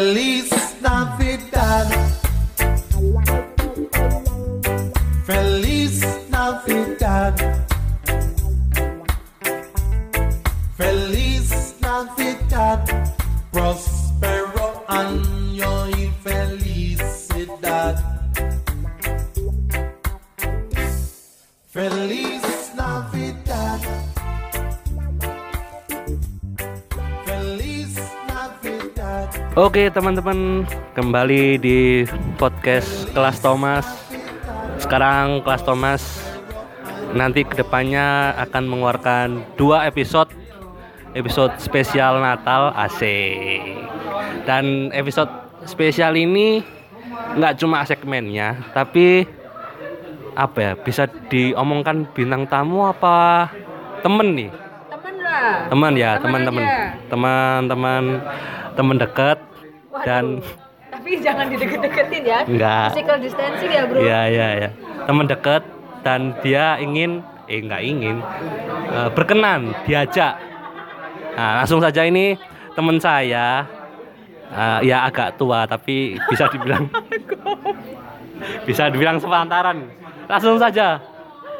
release. Oke teman-teman kembali di podcast kelas Thomas. Sekarang kelas Thomas nanti ke depannya akan mengeluarkan dua episode. Episode spesial Natal AC dan episode spesial ini nggak cuma segmennya tapi apa ya bisa diomongkan bintang tamu apa temen nih? Temen lah. Teman ya Teman teman-teman. aja. teman-teman teman dekat Waduh. dan tapi jangan dideket-deketin ya. Enggak. physical distancing ya bro? Ya ya ya teman dekat dan dia ingin eh nggak ingin eh, berkenan diajak. Nah langsung saja ini teman saya eh, ya agak tua tapi bisa dibilang bisa dibilang sepantaran. Langsung saja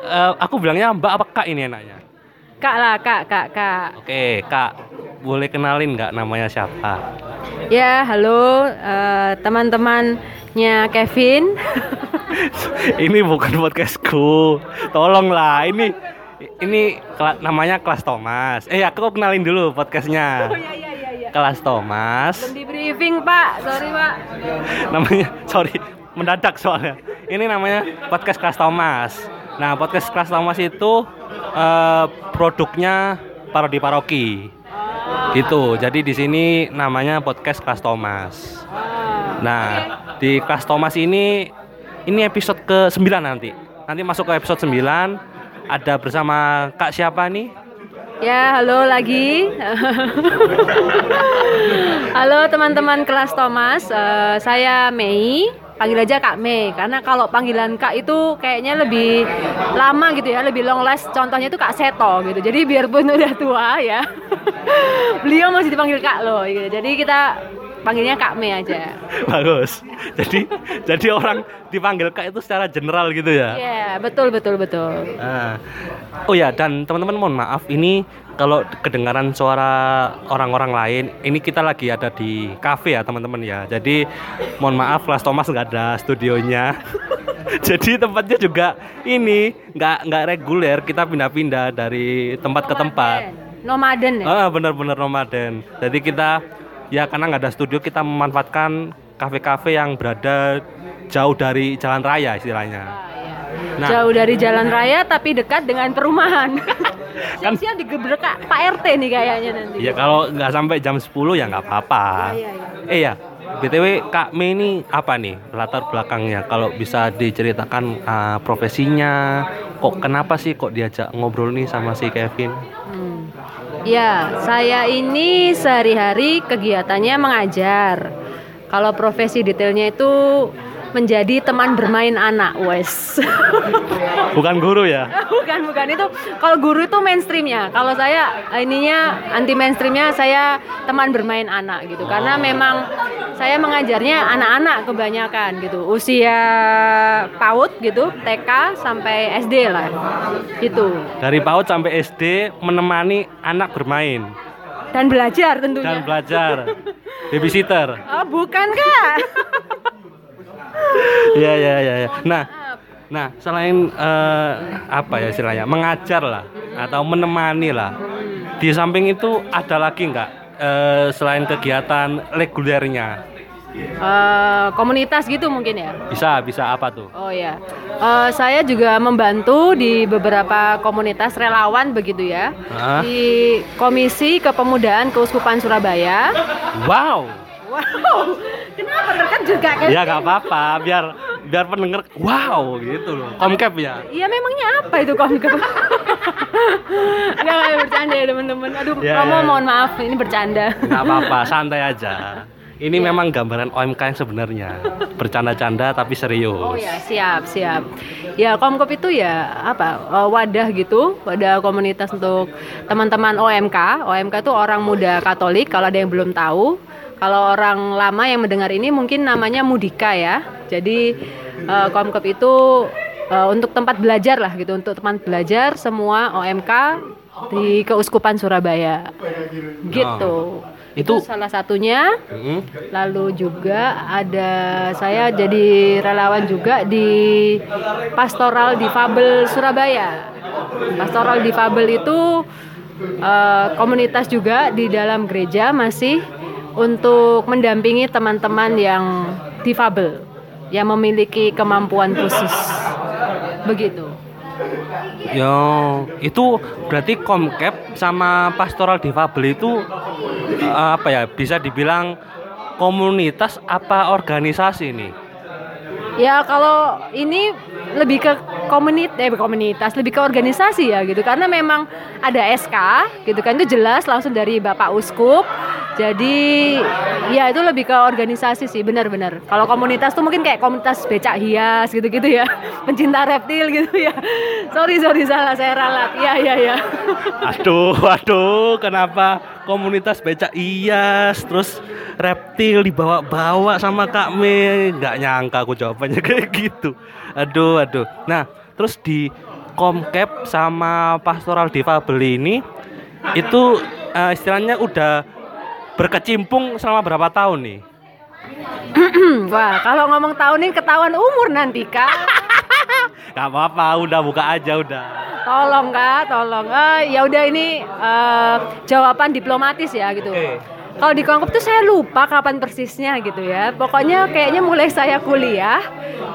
Eh, aku bilangnya mbak apa kak ini enaknya kak lah kak kak kak. Oke kak boleh kenalin nggak namanya siapa? Ya halo eh, teman-temannya Kevin. Ini bukan podcastku. Tolonglah ini ini kela- namanya kelas Thomas. Eh aku kenalin dulu podcastnya. Oh ya ya ya ya kelas Thomas. Belum di briefing pak. Sorry pak. Namanya sorry mendadak soalnya. Ini namanya podcast kelas Thomas nah podcast kelas Thomas itu eh, produknya parodi paroki gitu jadi di sini namanya podcast kelas Thomas Nah, di kelas Thomas ini ini episode ke-9 nanti. Nanti masuk ke episode 9 ada bersama Kak siapa nih? Ya, halo lagi. halo teman-teman kelas Thomas, Eh, saya Mei. Panggil aja Kak Mei, karena kalau panggilan Kak itu kayaknya lebih lama gitu ya, lebih long last. Contohnya itu Kak Seto gitu. Jadi biarpun udah tua ya, beliau masih dipanggil Kak loh. Gitu. Jadi kita panggilnya Kak Mei aja. Bagus. Jadi jadi orang dipanggil Kak itu secara general gitu ya. Iya, betul betul betul. Nah, oh ya dan teman-teman mohon maaf ini kalau kedengaran suara orang-orang lain ini kita lagi ada di cafe ya teman-teman ya jadi mohon maaf kelas Thomas nggak ada studionya jadi tempatnya juga ini nggak nggak reguler kita pindah-pindah dari tempat ke tempat Nomaden ya. ah benar-benar nomaden jadi kita ya karena nggak ada studio kita memanfaatkan kafe-kafe yang berada jauh dari jalan raya istilahnya Nah. Jauh dari jalan raya tapi dekat dengan perumahan. Siap-siap digebrak Kak Pak RT nih kayaknya nanti. Ya kalau nggak sampai jam 10 ya nggak apa-apa. Iya, iya. Eh ya, btw Kak Mei ini apa nih latar belakangnya? Kalau bisa diceritakan uh, profesinya, kok kenapa sih kok diajak ngobrol nih sama si Kevin? Hmm. Ya, saya ini sehari-hari kegiatannya mengajar. Kalau profesi detailnya itu menjadi teman bermain anak, wes. Bukan guru ya? bukan, bukan itu. Kalau guru itu mainstreamnya. Kalau saya ininya anti mainstreamnya saya teman bermain anak gitu. Karena memang saya mengajarnya anak-anak kebanyakan gitu. Usia PAUD gitu, TK sampai SD lah. Gitu. Dari PAUD sampai SD menemani anak bermain Dan belajar tentunya. dan belajar. Babysitter. Oh, bukan kak? Iya iya iya. iya. Nah, nah selain eh, apa ya istilahnya mengajar lah atau menemani lah. Di samping itu ada lagi nggak eh, selain kegiatan regulernya? Eh, komunitas gitu mungkin ya. Bisa bisa apa tuh? Oh ya, Eh, saya juga membantu di beberapa komunitas relawan begitu ya. Hah? Di Komisi Kepemudaan Keuskupan Surabaya. Wow. Wow, kenapa dekat juga kan? Ya nggak apa-apa biar biar pendengar wow gitu loh. Komcap ya. Iya memangnya apa itu komkep? Enggak, enggak, bercanda ya teman-teman. Aduh, Ya, promo ya. mohon maaf, ini bercanda. Nggak apa-apa santai aja. Ini memang gambaran OMK yang sebenarnya bercanda-canda tapi serius. Oh ya, siap, siap. Ya, Komkop itu ya apa? eh, wadah gitu, wadah komunitas untuk teman-teman OMK. OMK itu orang muda Katolik kalau ada yang belum tahu. Kalau orang lama yang mendengar ini mungkin namanya Mudika ya. Jadi eh, Komkep itu eh, untuk tempat belajar lah gitu, untuk tempat belajar semua OMK di Keuskupan Surabaya. Gitu. Itu- itu salah satunya. Mm-mm. Lalu juga ada saya jadi relawan juga di Pastoral Difabel Surabaya. Pastoral Difabel itu eh, komunitas juga di dalam gereja masih untuk mendampingi teman-teman yang difabel yang memiliki kemampuan khusus. Begitu. Yo, itu berarti Komkep sama Pastoral Difabel itu eh, apa ya? Bisa dibilang komunitas apa organisasi nih? Ya kalau ini lebih ke komunitas, eh komunitas, lebih ke organisasi ya gitu. Karena memang ada SK gitu kan itu jelas langsung dari Bapak Uskup. Jadi ya itu lebih ke organisasi sih benar-benar. Kalau komunitas tuh mungkin kayak komunitas becak hias gitu-gitu ya, pencinta reptil gitu ya. Sorry sorry salah saya ralat. Ya ya ya. Aduh, aduh, kenapa komunitas becak ias terus reptil dibawa-bawa sama Kak Me? Nggak nyangka aku jawabannya kayak gitu. Aduh, aduh. Nah, terus di Komkep sama Pastoral Difabel ini itu eh, istilahnya udah berkecimpung selama berapa tahun nih? Wah kalau ngomong tahun ini ketahuan umur nanti kak. Gak apa-apa, udah buka aja udah. Tolong kak, tolong. Eh, ya udah ini eh, jawaban diplomatis ya gitu. Oke. Kalau di Kongkop tuh saya lupa kapan persisnya gitu ya. Pokoknya kayaknya mulai saya kuliah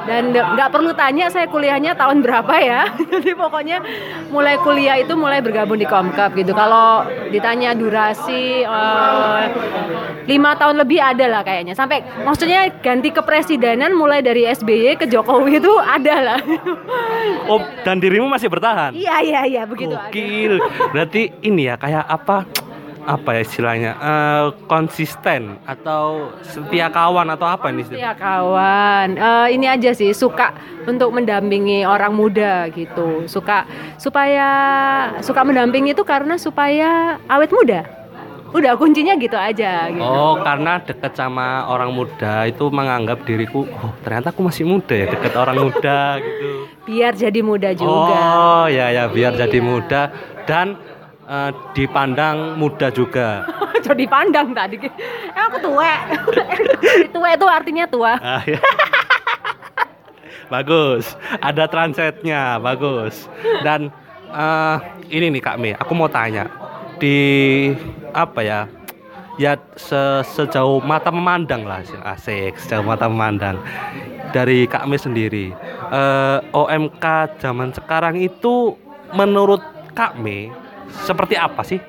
dan nggak perlu tanya saya kuliahnya tahun berapa ya. Jadi pokoknya mulai kuliah itu mulai bergabung di Komkap gitu. Kalau ditanya durasi eh, lima tahun lebih ada lah kayaknya. Sampai maksudnya ganti kepresidenan mulai dari SBY ke Jokowi itu ada lah. Oh, dan dirimu masih bertahan? Iya iya iya begitu. ada. Gokil. Berarti ini ya kayak apa? Apa ya istilahnya? Eh, konsisten atau setia kawan atau apa ini? Ya kawan, Eh, ini aja sih suka untuk mendampingi orang muda gitu. Suka supaya suka mendampingi itu karena supaya awet muda. Udah kuncinya gitu aja. Gitu. Oh, karena deket sama orang muda itu menganggap diriku, oh ternyata aku masih muda ya deket orang muda gitu. Biar jadi muda juga. Oh, ya ya biar jadi muda dan eh, dipandang muda juga. Jadi pandang tadi. Eh, aku tua. tua itu artinya tua. Ah, ya. bagus, ada transetnya, bagus. Dan eh, ini nih Kak Me, aku mau tanya di apa ya? Ya se- sejauh mata memandang lah, asik, sejauh mata memandang dari Kak Me sendiri. eh, OMK zaman sekarang itu menurut Kak Me seperti apa sih?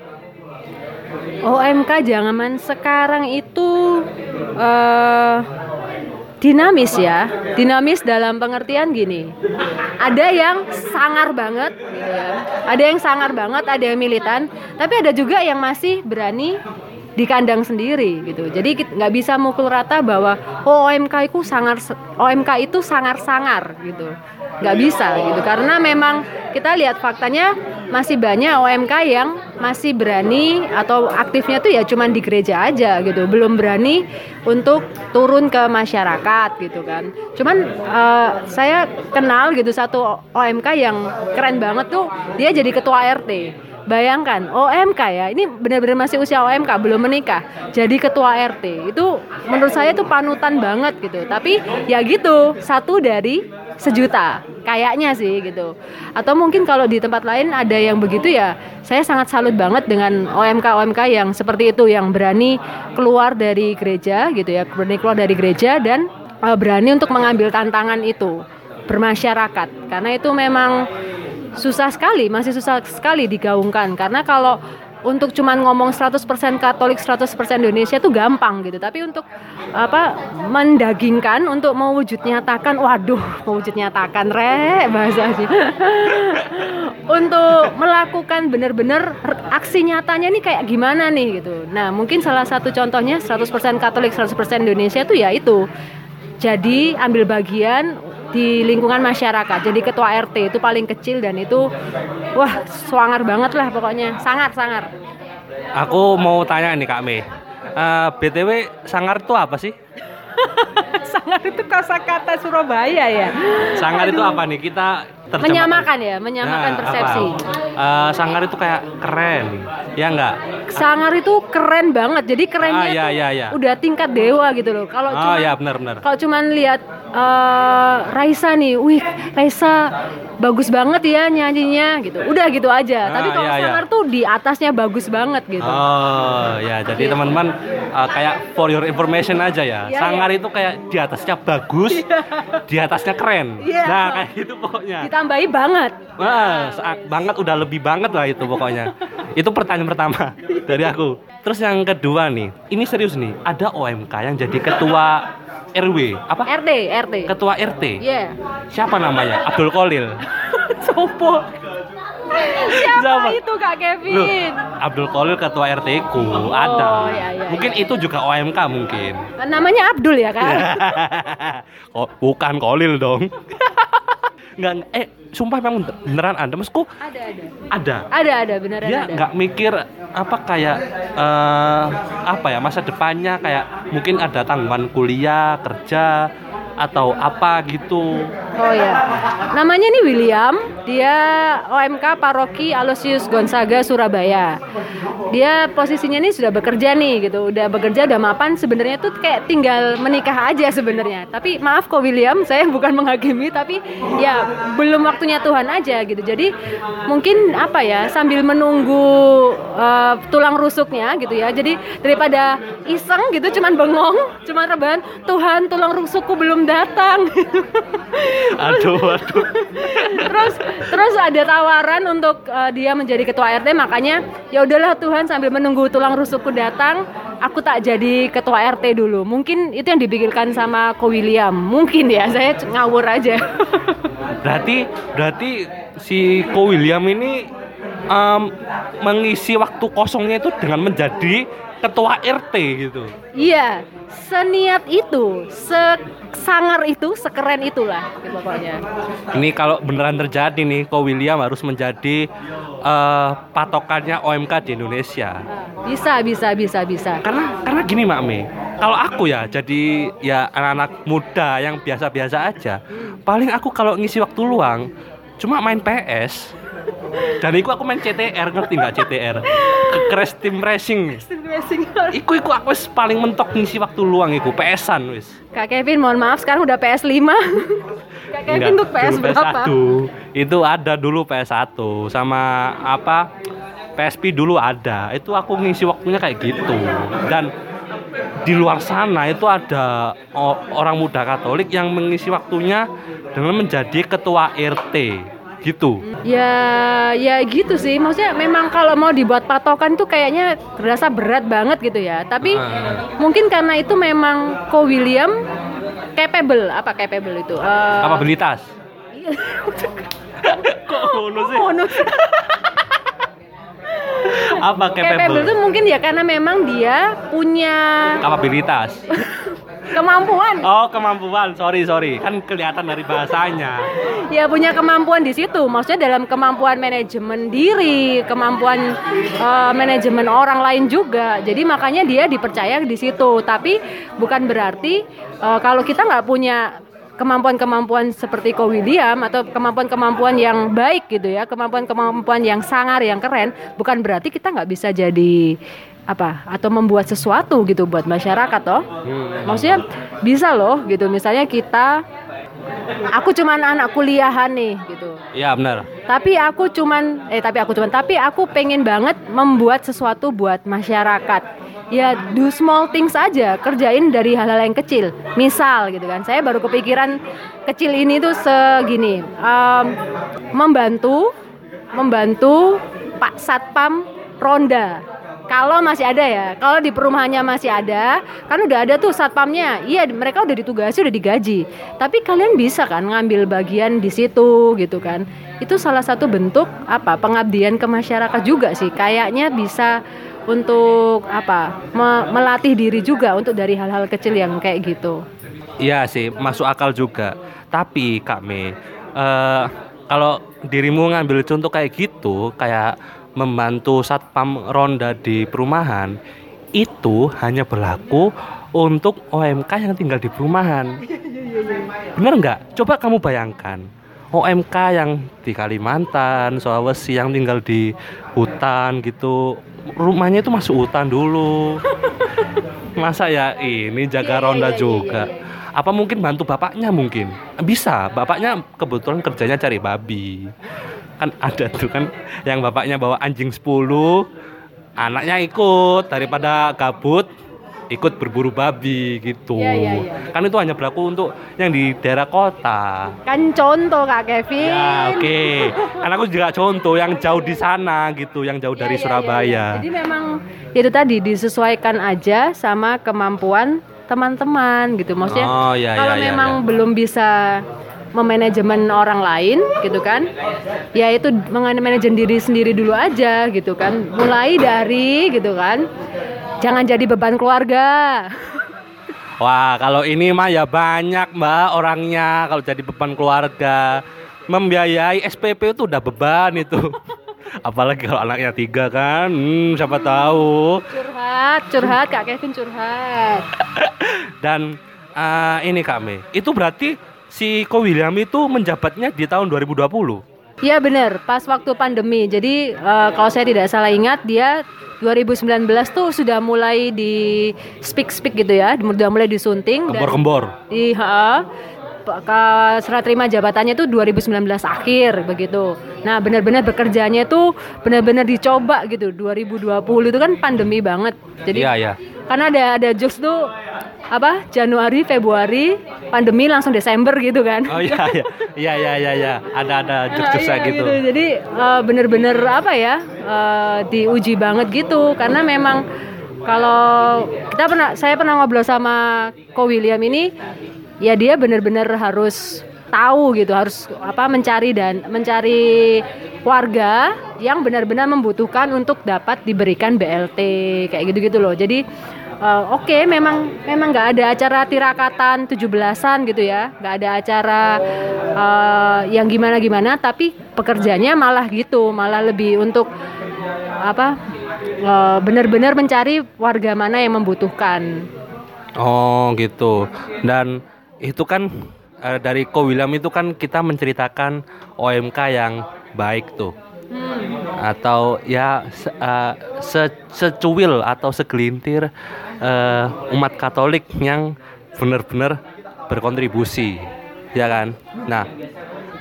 OMK zaman sekarang itu eh dinamis ya, dinamis dalam pengertian gini. Ada yang sangar banget, gitu ya. Ada yang sangar banget, ada yang militan, tapi ada juga yang masih berani di kandang sendiri gitu. Jadi kit- nggak bisa mukul rata bahwa oh, OMK itu sangar OMK itu sangar-sangar gitu. Nggak bisa gitu karena memang kita lihat faktanya masih banyak OMK yang masih berani atau aktifnya tuh ya cuman di gereja aja gitu, belum berani untuk turun ke masyarakat gitu kan. Cuman eh, saya kenal gitu satu OMK yang keren banget tuh dia jadi ketua RT. Bayangkan OMK ya, ini benar-benar masih usia OMK belum menikah, jadi ketua RT itu menurut saya tuh panutan banget gitu. Tapi ya gitu satu dari sejuta kayaknya sih gitu. Atau mungkin kalau di tempat lain ada yang begitu ya, saya sangat salut banget dengan OMK OMK yang seperti itu yang berani keluar dari gereja gitu ya, berani keluar dari gereja dan eh, berani untuk mengambil tantangan itu bermasyarakat karena itu memang susah sekali, masih susah sekali digaungkan karena kalau untuk cuman ngomong 100% Katolik, 100% Indonesia itu gampang gitu. Tapi untuk apa mendagingkan untuk mewujud nyatakan, waduh, mewujud nyatakan re bahasanya. untuk melakukan benar-benar aksi nyatanya nih kayak gimana nih gitu. Nah, mungkin salah satu contohnya 100% Katolik, 100% Indonesia itu ya itu. Jadi ambil bagian di lingkungan masyarakat. Jadi ketua RT itu paling kecil dan itu wah swanger banget lah pokoknya. Sangar sangar. Aku mau tanya nih Kak Me. Eh, BTW sangar itu apa sih? Sangar itu kosakata Surabaya ya. Sangar itu apa nih? Kita terjemahkan. Menyamakan ya, menyamakan Nah, persepsi. apa? Eh, sangar itu kayak keren, ya enggak? Sangar itu keren banget. Jadi kerennya Ah, iya, tuh iya, iya. udah tingkat dewa gitu loh. Kalau Oh cuma ya kalau cuman lihat eh, Raisa nih, wih Raisa bagus banget ya nyanyinya gitu. Udah gitu aja. Ah, Tapi kalau iya, iya. Sangar tuh di atasnya bagus banget gitu. Oh ya, jadi Iya. teman-teman eh, kayak for your information aja ya. Iya, Sangar itu kayak di atasnya bagus, di atasnya keren. Iya. Nah kayak gitu pokoknya. Ditambahi banget. Wah, saat banget udah lebih banget lah itu pokoknya. itu pertanyaan pertama dari aku. Terus yang kedua nih, ini serius nih, ada OMK yang jadi ketua RW, apa? RT, RT. Ketua RT. Iya. Siapa namanya? Abdul Kolil. Sopo. Siapa Siapa? itu Kak Loh, Kevin? Abdul Kolil ketua RT ku ada. iya, iya, mungkin itu juga OMK mungkin. Namanya Abdul ya kan? oh, bukan Kolil dong. Enggak, eh sumpah memang beneran ada maksudku ada ada. ada. Ada ada beneran Dia ada. nggak mikir apa kayak eh, apa ya masa depannya kayak mungkin ada tanggungan kuliah, kerja atau apa gitu. Oh ya. Namanya nih William, dia OMK Paroki Aloysius Gonzaga Surabaya. Dia posisinya nih sudah bekerja nih gitu, udah bekerja udah mapan sebenarnya tuh kayak tinggal menikah aja sebenarnya. Tapi maaf kok William, saya bukan menghakimi tapi ya belum waktunya Tuhan aja gitu. Jadi mungkin apa ya sambil menunggu eh, tulang rusuknya gitu ya. Jadi daripada iseng gitu cuman bengong, cuman rebahan, Tuhan tulang rusukku belum datang. Aduh, aduh. terus terus ada tawaran untuk uh, dia menjadi ketua RT makanya ya udahlah Tuhan sambil menunggu tulang rusukku datang aku tak jadi ketua RT dulu mungkin itu yang dipikirkan sama Ko William mungkin ya saya ngawur aja Berarti berarti si Ko William ini em, mengisi waktu kosongnya itu dengan menjadi ketua RT gitu. iya seniat itu sesangar itu sekeren itulah gitu pokoknya Ini kalau beneran terjadi nih, Ko William harus menjadi eh, patokannya OMK di Indonesia. bisa bisa bisa bisa Karena karena gini Mak Me, kalau aku ya jadi ya anak-anak muda yang biasa-biasa aja, paling aku kalau ngisi waktu luang cuma main PS. Dan iku aku main CTR, ngerti nggak CTR? Crash Team Racing. Iku iku aku wis paling mentok ngisi waktu luang iku PS-an wis. Kak Kevin mohon maaf sekarang udah PS 5 Kak Kevin untuk PS dulu berapa? PS1. Itu ada dulu PS1 sama apa? PSP dulu ada. Itu aku ngisi waktunya kayak gitu. Dan di luar sana itu ada orang muda Katolik yang mengisi waktunya dengan menjadi ketua RT gitu. Ya, ya gitu sih. Maksudnya memang kalau mau dibuat patokan tuh kayaknya berasa berat banget gitu ya. Tapi Ah. mungkin karena itu memang Ko William capable, apa capable itu? Eh, Kapabilitas. Kok ngono sih? Apa capable capable? itu mungkin ya karena memang dia punya Kapabilitas. kemampuan. Oh, kemampuan. Sorry, sorry. Kan kelihatan dari bahasanya. Ya punya kemampuan di situ. Maksudnya dalam kemampuan manajemen diri, kemampuan eh, manajemen orang lain juga. Jadi makanya dia dipercaya di situ. Tapi bukan berarti eh, kalau kita nggak punya kemampuan-kemampuan seperti Ko William atau kemampuan-kemampuan yang baik gitu ya, kemampuan-kemampuan yang sangar, yang keren, bukan berarti kita nggak bisa jadi apa atau membuat sesuatu gitu buat masyarakat toh. Maksudnya bisa loh gitu. Misalnya kita aku cuman anak kuliahan nih gitu. Iya, benar. Tapi aku cuman eh tapi aku cuman tapi aku pengen banget membuat sesuatu buat masyarakat. Ya do small things aja, kerjain dari hal-hal yang kecil. Misal gitu kan. Saya baru kepikiran kecil ini tuh segini. em, membantu membantu Pak Satpam Ronda. Kalau masih ada ya, kalau di perumahannya masih ada, kan udah ada tuh satpamnya. Iya, mereka udah ditugasi, udah digaji. Tapi kalian bisa kan ngambil bagian di situ gitu kan. Itu salah satu bentuk apa? Pengabdian ke masyarakat juga sih. Kayaknya bisa untuk apa? me- melatih diri juga untuk dari hal-hal kecil yang kayak gitu. Iya sih, masuk akal juga. Tapi Kak Me, eh, kalau dirimu ngambil contoh kayak gitu, kayak membantu satpam ronda di perumahan, itu hanya berlaku untuk OMK yang tinggal di perumahan. Bener nggak? Coba kamu bayangkan. OMK yang di Kalimantan, Sulawesi yang tinggal di hutan gitu, rumahnya itu masuk hutan dulu. Masa ya ini jaga ronda juga. Apa mungkin bantu bapaknya mungkin? Bisa, bapaknya kebetulan kerjanya cari babi. Kan ada tuh kan yang bapaknya bawa anjing 10, anaknya ikut daripada gabut ikut berburu babi gitu. Iya, iya, iya. Kan itu hanya berlaku untuk yang di daerah kota. Kan contoh Kak Kevin. Ya, oke. Kan aku juga contoh yang jauh di sana gitu, yang jauh Iya, dari iya, Surabaya. iya. Jadi memang itu tadi disesuaikan aja sama kemampuan teman-teman gitu. Maksudnya Oh, iya, kalau iya, iya, memang iya. belum bisa memanajemen orang lain gitu kan? Ya itu manajemen diri sendiri dulu aja gitu kan? Mulai dari gitu kan? Jangan jadi beban keluarga. Wah, kalau ini mah ya banyak mbak orangnya. Kalau jadi beban keluarga. Membiayai SPP itu udah beban itu. Apalagi kalau anaknya tiga kan, hmm, siapa tahu. curhat curhat kak Kevin curhat. Dan eh, ini Kak Mei, itu berarti si Ko William itu menjabatnya di tahun 2020. Iya benar, pas waktu pandemi. Jadi eh, kalau saya tidak salah ingat dia 2019 tuh sudah mulai di speak speak gitu ya, sudah mulai disunting dan Gembor-gembor. di ha, ke serah terima jabatannya tuh 2019 akhir begitu. Nah benar-benar bekerjanya tuh benar-benar dicoba gitu. 2020 itu kan pandemi banget. Jadi Iya, iya. karena ada ada jokes tuh apa Januari Februari pandemi langsung Desember gitu kan. Oh iya iya. Iya iya iya iya. Ada ada Nah, jokes iya, gitu. Jadi eh, bener-bener apa ya eh, diuji banget gitu karena memang kalau kita pernah saya pernah ngobrol sama Ko William ini ya dia bener-bener harus tahu gitu harus apa mencari dan mencari warga yang benar-benar membutuhkan untuk dapat diberikan BLT kayak gitu-gitu loh. Jadi eh, oke memang memang nggak ada acara tirakatan 17-an gitu ya. Nggak ada acara eh, yang gimana-gimana tapi pekerjaannya malah gitu malah lebih untuk apa eh, benar-benar mencari warga mana yang membutuhkan. Oh gitu. Dan itu kan eh, dari Ko William itu kan kita menceritakan OMK yang baik tuh. Atau ya se- se- secuil atau segelintir eh, umat Katolik yang benar-benar berkontribusi, ya kan? Nah,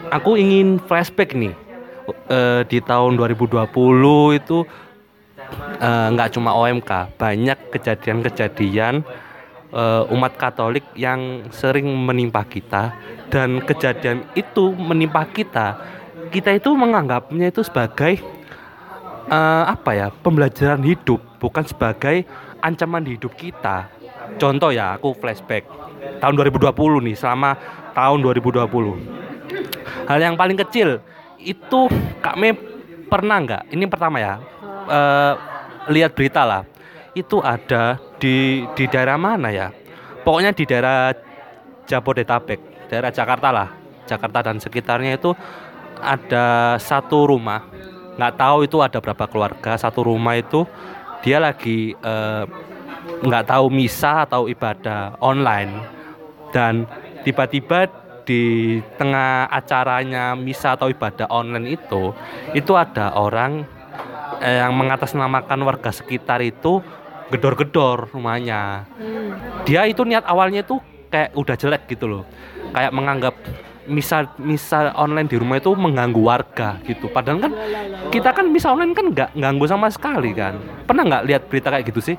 aku ingin flashback nih eh, di tahun 2020 itu nggak cuma OMK, banyak kejadian-kejadian eh, umat Katolik yang sering menimpa kita dan kejadian itu menimpa kita, kita itu menganggapnya itu sebagai eh, apa ya pembelajaran hidup, bukan sebagai ancaman hidup kita. Contoh ya, aku flashback tahun 2020 nih, selama tahun 2020 hal yang paling kecil itu Kak Me pernah nggak? Ini pertama ya, eh, lihat berita lah. Itu ada di di daerah mana ya? Pokoknya di daerah Jabodetabek, daerah Jakarta lah, Jakarta dan sekitarnya itu ada satu rumah. Nggak tahu itu ada berapa keluarga. Satu rumah itu dia lagi eh, nggak tahu misa atau ibadah online dan tiba-tiba di tengah acaranya misa atau ibadah online itu itu ada orang eh, yang mengatasnamakan warga sekitar itu gedor-gedor rumahnya. Dia itu niat awalnya itu kayak udah jelek gitu loh. Kayak menganggap misa misa online di rumah itu mengganggu warga gitu. Padahal kan kita kan misa online kan nggak ganggu sama sekali kan. Pernah nggak lihat berita kayak gitu sih?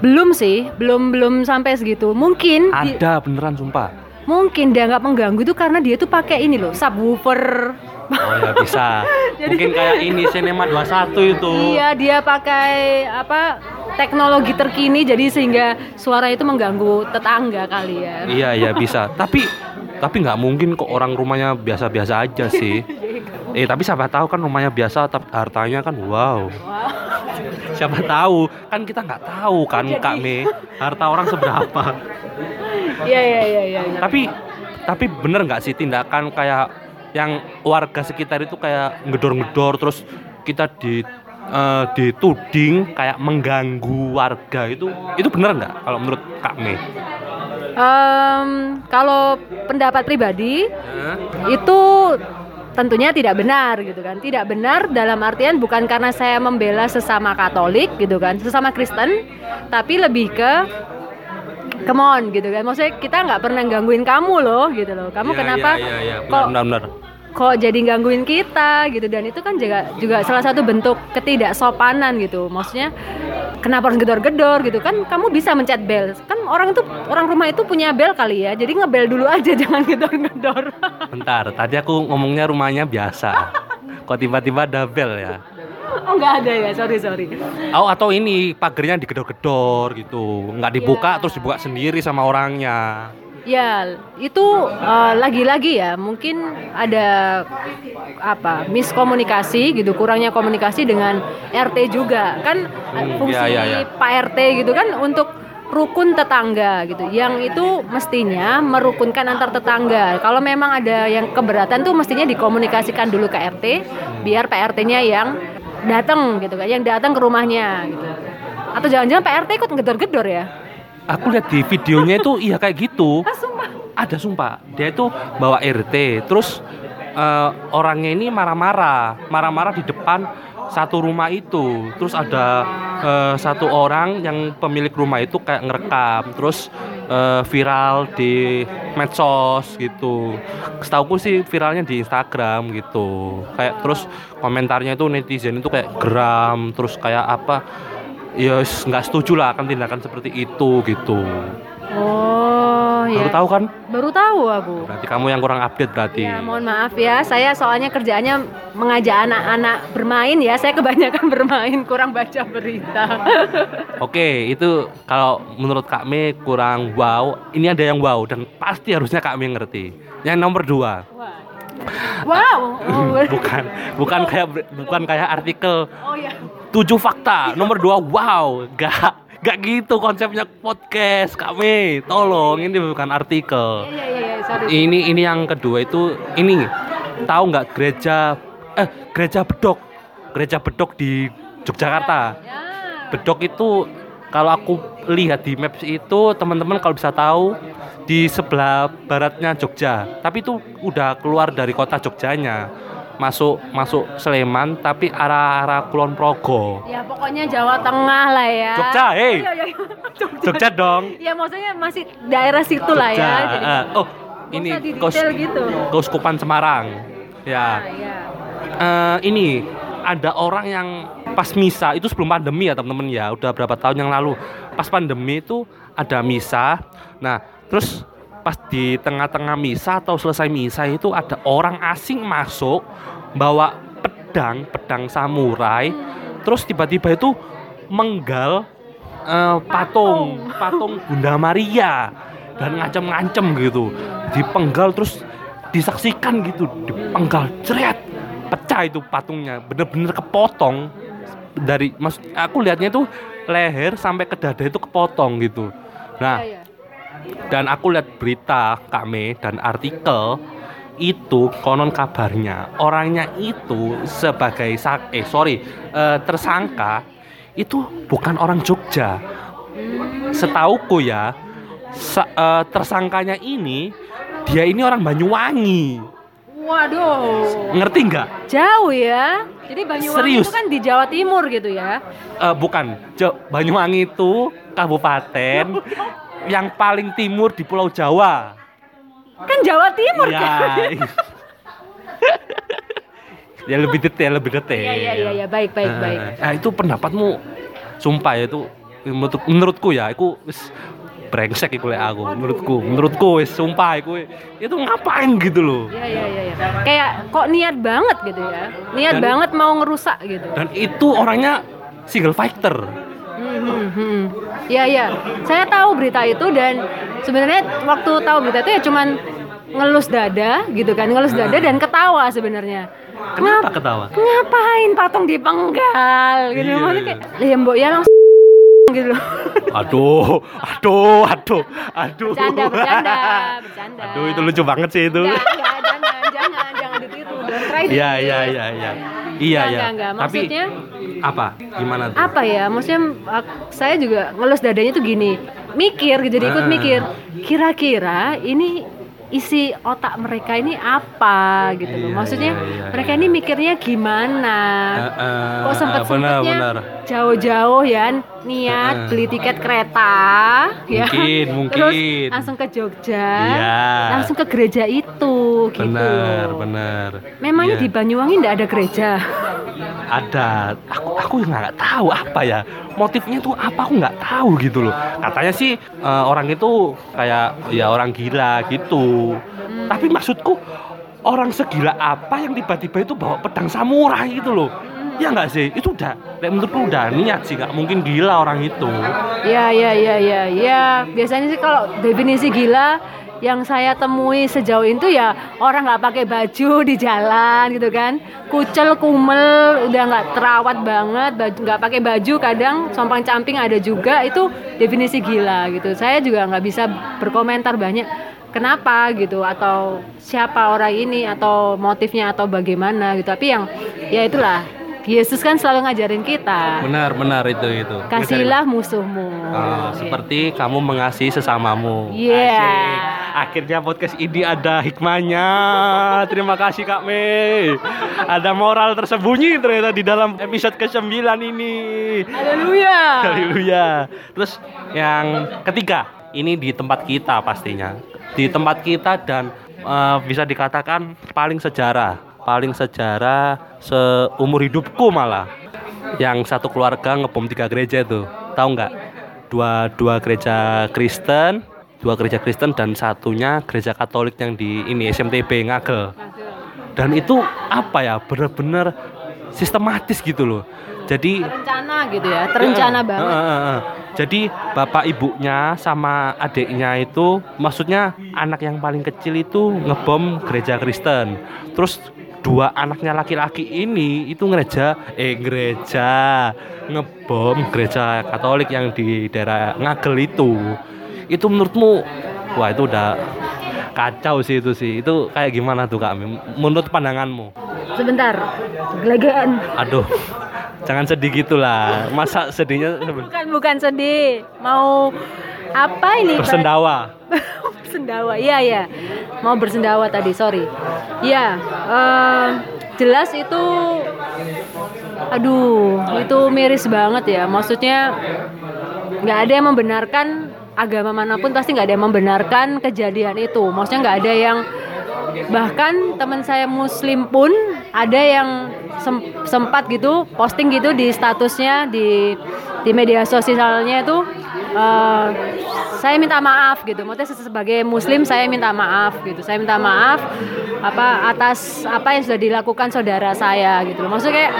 Belum sih belum belum sampai segitu. Mungkin di- ada beneran sumpah. Mungkin dia nggak mengganggu itu karena dia tuh pakai ini loh subwoofer oh ya bisa mungkin kayak ini Cinema 21 itu iya dia pakai apa teknologi terkini jadi sehingga suara itu mengganggu tetangga kali ya Iya iya bisa. Tapi tapi nggak mungkin kok orang rumahnya biasa-biasa aja sih. Eh tapi siapa tahu kan rumahnya biasa tapi hartanya kan wow. Siapa tahu kan kita nggak tahu kan Kak Me harta orang seberapa. iya iya iya iya iya. Tapi tapi bener nggak sih tindakan kayak yang warga sekitar itu kayak ngedor-ngedor terus kita di eh, dituding kayak mengganggu warga itu itu benar nggak kalau menurut Kak Mei? Em, kalau pendapat pribadi itu tentunya tidak benar gitu kan tidak benar dalam artian bukan karena saya membela sesama Katolik gitu kan sesama Kristen tapi lebih ke come on gitu kan maksudnya kita nggak pernah gangguin kamu loh gitu loh kamu Ya, kenapa ya, ya, ya. kok Benar, benar, benar. kok jadi gangguin kita gitu dan itu kan juga juga salah satu bentuk ketidaksopanan gitu maksudnya kenapa harus gedor-gedor gitu kan kamu bisa mencet bel kan orang itu orang rumah itu punya bel kali ya jadi ngebel dulu aja jangan gedor-gedor Bentar, tadi aku ngomongnya rumahnya biasa. Kok tiba-tiba double ya? Oh nggak ada ya sorry sorry Oh, atau ini pagernya digedor-gedor gitu. Nggak dibuka Iya. terus dibuka sendiri sama orangnya. Ya, itu eh, lagi-lagi ya, mungkin ada apa miskomunikasi gitu, kurangnya komunikasi dengan RT juga kan eh, Hmm, fungsi ya, ya, ya. Pak RT gitu kan untuk rukun tetangga gitu, yang itu mestinya merukunkan antar tetangga. Kalau memang ada yang keberatan tuh mestinya dikomunikasikan dulu ke RT, biar Pak RT-nya yang datang gitu kan, yang datang ke rumahnya gitu. Atau jangan-jangan Pak RT ikut gedor-gedor ya? Aku lihat di videonya itu iya kayak gitu. Ah, sumpah. Ada sumpah, dia itu bawa RT, terus eh, orangnya ini marah-marah, marah-marah di depan satu rumah itu. Terus ada eh, satu orang yang pemilik rumah itu kayak ngerekam, terus eh, viral di medsos gitu. Setauku sih viralnya di Instagram gitu. Kayak terus komentarnya itu netizen itu kayak geram, terus kayak apa? Ya s- nggak setuju lah akan tindakan seperti itu gitu. Oh, ya. Baru tahu kan? Baru tahu aku. Berarti kamu yang kurang update berarti. Ya, mohon maaf ya. Saya soalnya kerjaannya mengajak anak-anak bermain ya. Saya kebanyakan bermain, kurang baca berita. Oke, itu kalau menurut Kak Me kurang wow. Ini ada yang wow dan pasti harusnya Kak Me ngerti. Yang nomor dua, wow. Oh, bukan bukan kayak bukan kayak artikel oh ya. tujuh fakta. Nomor dua, wow, gak gak gitu konsepnya podcast Kak Me. Tolong, ini bukan artikel. Iya, iya, iya, sorry. Ini ini yang kedua itu ini tahu nggak gereja eh gereja bedok gereja bedok di Yogyakarta. Ya. Bedok itu kalau aku lihat di maps itu teman-teman kalau bisa tahu di sebelah baratnya Jogja. Tapi itu udah keluar dari kota Jogjanya. Masuk masuk Sleman tapi arah-arah Kulon Progo. Ya pokoknya Jawa Tengah lah ya. Jogja, hey. Iya, iya, iya. Jogja. Jogja dong. Ya maksudnya masih daerah situ lah ya. Jadi, Eh, oh, ini Kos gitu. Keuskupan Semarang. Ah, Ya. Eh, ini ada orang yang pas misa itu sebelum pandemi ya teman-teman ya udah berapa tahun yang lalu pas pandemi itu ada misa nah terus pas di tengah-tengah misa atau selesai misa itu ada orang asing masuk bawa pedang pedang samurai terus tiba-tiba itu menggal eh, patung patung. Bunda Maria dan ngancem-ngancem gitu. Dipenggal terus disaksikan gitu dipenggal jeret pecah itu patungnya bener-bener kepotong. Dari mas aku lihatnya itu leher sampai ke dada itu kepotong gitu. Nah Iya, iya. Dan aku lihat berita kami dan artikel itu konon kabarnya orangnya itu sebagai sak eh sorry eh, tersangka itu bukan orang Jogja setauku ya sa- eh, tersangkanya ini dia ini orang Banyuwangi Waduh. ngerti nggak Jauh ya. Jadi Banyuwangi Serius? itu kan di Jawa Timur gitu ya. Eh, bukan Jo- Banyuwangi itu kabupaten yang paling timur di Pulau Jawa Kan Jawa Timur ya kan. ya lebih detail lebih detail Iya iya iya ya. baik baik Nah, baik. nah, itu pendapatmu sumpah ya itu menurut, menurutku ya aku wis brengsek iku lek aku menurutku menurutku wis sumpah iku itu ngapain gitu loh Iya iya iya iya. Kayak kok niat banget gitu ya. Niat Dan- banget mau ngerusak gitu. dan itu orangnya single fighter Hmm, hmm, hmm. Iya iya. Saya tahu berita itu dan sebenarnya waktu tahu berita itu ya cuman ngelus dada gitu kan, ngelus dada dan ketawa sebenarnya. kenapa Ngap- ketawa ngapain patung dipenggal gitu Iya, maksudnya iya. kayak ya mbok ya langsung gitu loh. aduh aduh aduh aduh Bercanda, bercanda, bercanda. aduh itu lucu banget sih itu Enggak, enggak, jangan, jangan, jangan ditiru. Iya do iya it. iya iya. Iya Enggak, ya. enggak, enggak. Tapi Maksudnya apa? Gimana tuh? apa ya? Maksudnya ak- saya juga ngelus dadanya tuh gini, mikir jadi ikut Ah. mikir. Kira-kira ini isi otak mereka ini apa gitu loh. Iya, Maksudnya iya, iya, mereka iya. ini mikirnya gimana? Eh, eh, Kok sempetnya benar. jauh-jauh ya niat Heeh. beli tiket kereta ya Mungkin, terus mungkin. langsung ke Jogja Iya. langsung ke gereja itu gitu Benar, benar. memangnya Iya. di Banyuwangi nggak ada gereja ada aku aku nggak tahu apa ya motifnya tuh apa aku nggak tahu gitu loh katanya sih eh, orang itu kayak ya orang gila gitu Hmm. tapi maksudku orang segila apa yang tiba-tiba itu bawa pedang samurai gitu loh. Ya nggak sih? Itu udah menurutku udah niat sih nggak mungkin gila orang itu. Ya ya ya ya ya. Biasanya sih kalau definisi gila yang saya temui sejauh itu ya orang nggak pakai baju di jalan gitu kan. Kucel kumel udah nggak terawat banget nggak pakai baju kadang sompang camping ada juga. Itu definisi gila gitu. Saya juga nggak bisa berkomentar banyak kenapa gitu atau siapa orang ini atau motifnya atau bagaimana gitu tapi yang ya itulah Yesus kan selalu ngajarin kita benar benar itu itu kasihilah musuhmu Oh, seperti kamu mengasihi sesamamu. Iya. Akhirnya podcast ini ada hikmahnya. Terima kasih Kak Mei. Ada moral tersembunyi ternyata di dalam episode ke-9 ini. Haleluya. Haleluya. Terus yang ketiga, ini di tempat kita pastinya. Di tempat kita dan eh, bisa dikatakan paling sejarah, paling sejarah seumur hidupku malah. Yang satu keluarga ngebom tiga gereja itu, tahu nggak? Dua dua gereja Kristen, dua gereja Kristen dan satunya gereja Katolik yang di ini SMTB Ngagel dan itu apa ya bener-bener sistematis gitu loh jadi Terencana gitu ya, terencana Heeh, banget. heeh, heeh. Jadi bapak ibunya sama adiknya itu maksudnya anak yang paling kecil itu ngebom gereja Kristen. Terus dua anaknya laki-laki ini itu gereja eh gereja ngebom gereja Katolik yang di daerah Ngagel itu. Itu menurutmu wah itu udah kacau sih itu sih. Itu kayak gimana tuh Kak? Menurut pandanganmu? Sebentar, gelegean. Aduh. Jangan sedih gitulah. Masa sedihnya Bukan bukan sedih, mau apa ini? Bersendawa. bersendawa, iya ya. Mau bersendawa tadi, sorry. Iya, eh, jelas itu, aduh, itu miris banget ya. Maksudnya nggak ada yang membenarkan agama mana pun pasti nggak ada yang membenarkan kejadian itu. Maksudnya nggak ada yang bahkan teman saya muslim pun ada yang sem- sempat gitu posting gitu di statusnya di di media sosialnya itu eh, saya minta maaf gitu. Maksudnya sebagai muslim saya minta maaf gitu. Saya minta maaf apa atas apa yang sudah dilakukan saudara saya gitu maksudnya kayak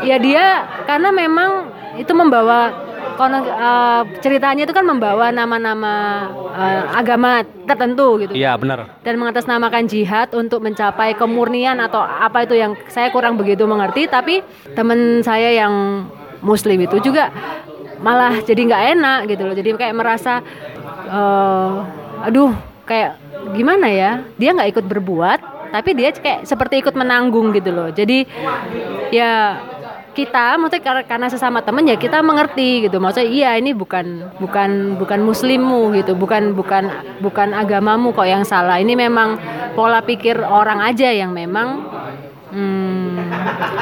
ya dia karena memang itu membawa kono- eh, ceritanya itu kan membawa nama-nama eh, agama tertentu gitu. Iya benar. dan mengatasnamakan jihad untuk mencapai kemurnian atau apa itu yang saya kurang begitu mengerti tapi teman saya yang muslim itu juga malah jadi nggak enak gitu loh. Jadi kayak merasa eh, aduh kayak gimana ya? Dia nggak ikut berbuat tapi dia kayak seperti ikut menanggung gitu loh. Jadi ya kita maksudnya kar- karena sesama temen ya kita mengerti gitu. Maksudnya iya ini bukan bukan bukan muslimmu gitu. Bukan bukan bukan agamamu kok yang salah. Ini memang pola pikir orang aja yang memang hmm,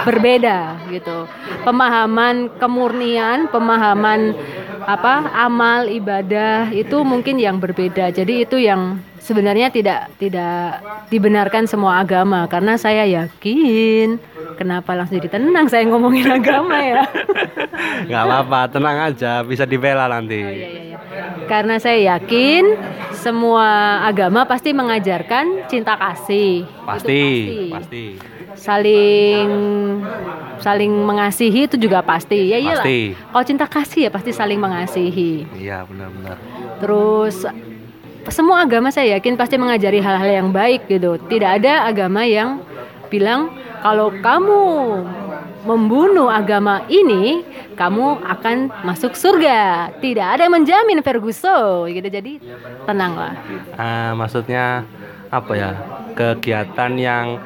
berbeda gitu pemahaman kemurnian pemahaman apa amal ibadah itu mungkin yang berbeda jadi itu yang sebenarnya tidak tidak dibenarkan semua agama karena saya yakin kenapa langsung jadi tenang saya ngomongin agama ya Nggak apa-apa, tenang aja, bisa dibela nanti. Oh, iya, iya, iya. karena saya yakin semua agama pasti mengajarkan cinta kasih Itu Pasti, pasti. Saling saling mengasihi itu juga pasti. Ya iyalah. Pasti. kalau cinta kasih ya pasti saling mengasihi. Iya, benar-benar. terus semua agama saya yakin pasti mengajari hal-hal yang baik gitu. Tidak ada agama yang bilang kalau kamu membunuh agama ini kamu akan masuk surga. Tidak ada yang menjamin Ferguson. Gitu jadi tenanglah. Ah, maksudnya apa ya? Kegiatan yang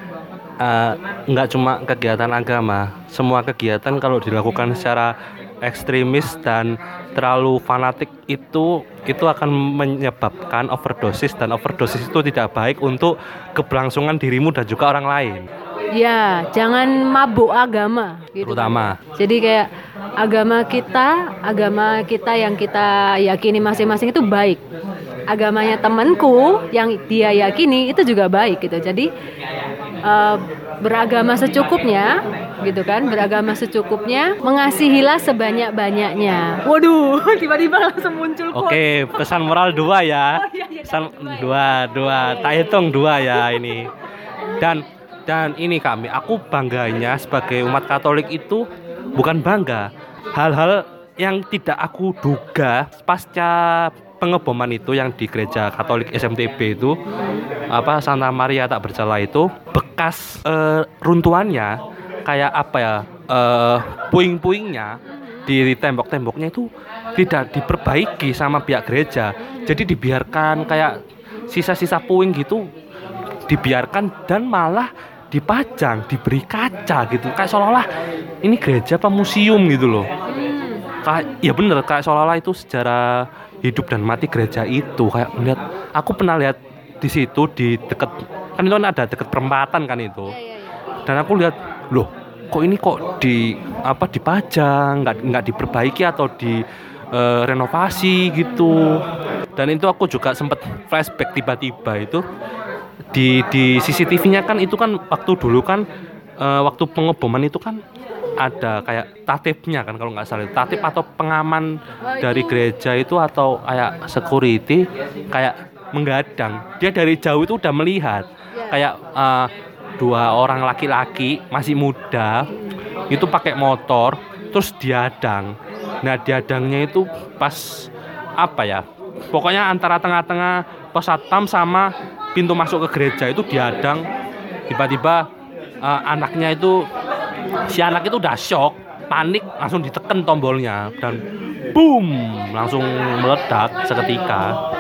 nggak cuma kegiatan agama, semua kegiatan kalau dilakukan secara ekstremis dan terlalu fanatik itu itu akan menyebabkan overdosis dan overdosis itu tidak baik untuk keberlangsungan dirimu dan juga orang lain Ya, jangan mabuk agama gitu. terutama Jadi kayak agama kita, agama kita yang kita yakini masing-masing itu baik. Agamanya temanku yang dia yakini itu juga baik gitu. Jadi eh, beragama secukupnya gitu kan, beragama secukupnya, mengasihilah sebanyak-banyaknya. Waduh, tiba-tiba langsung muncul quote. Oke, pesan moral dua ya. Oh, iya, iya, Pesan dua ya. dua, dua. Tak hitung dua ya ini. Dan dan ini kami, aku bangganya sebagai umat Katolik itu bukan bangga. Hal-hal yang tidak aku duga pasca pengeboman itu yang di gereja Katolik SMTB itu apa Santa Maria tak bercela itu bekas eh, runtuhannya kayak apa ya eh, puing-puingnya di tembok-temboknya itu tidak diperbaiki sama pihak gereja. Jadi dibiarkan kayak sisa-sisa puing gitu dibiarkan dan malah dipajang diberi kaca gitu. Kayak seolah-olah ini gereja apa museum gitu loh. Kayak ya bener kayak seolah-olah itu sejarah hidup dan mati gereja itu. Kayak melihat aku pernah lihat di situ di deket kan itu kan ada deket perempatan kan itu. Dan aku lihat loh kok ini kok di apa dipajang nggak nggak diperbaiki atau di eh, renovasi gitu. Dan itu aku juga sempat flashback tiba-tiba itu. Di di CCTV-nya kan itu kan waktu dulu kan eh, waktu pengeboman itu kan ada kayak tatipnya kan kalau nggak salah tatip atau pengaman dari gereja itu atau kayak security kayak menggadang. Dia dari jauh itu udah melihat. Ya. kayak eh, dua orang laki-laki masih muda itu pakai motor terus diadang. Nah diadangnya itu pas apa ya pokoknya antara tengah-tengah pos satpam sama pintu masuk ke gereja itu diadang. Tiba-tiba eh, anaknya itu si anak itu udah shock panik langsung diteken tombolnya dan boom langsung meledak seketika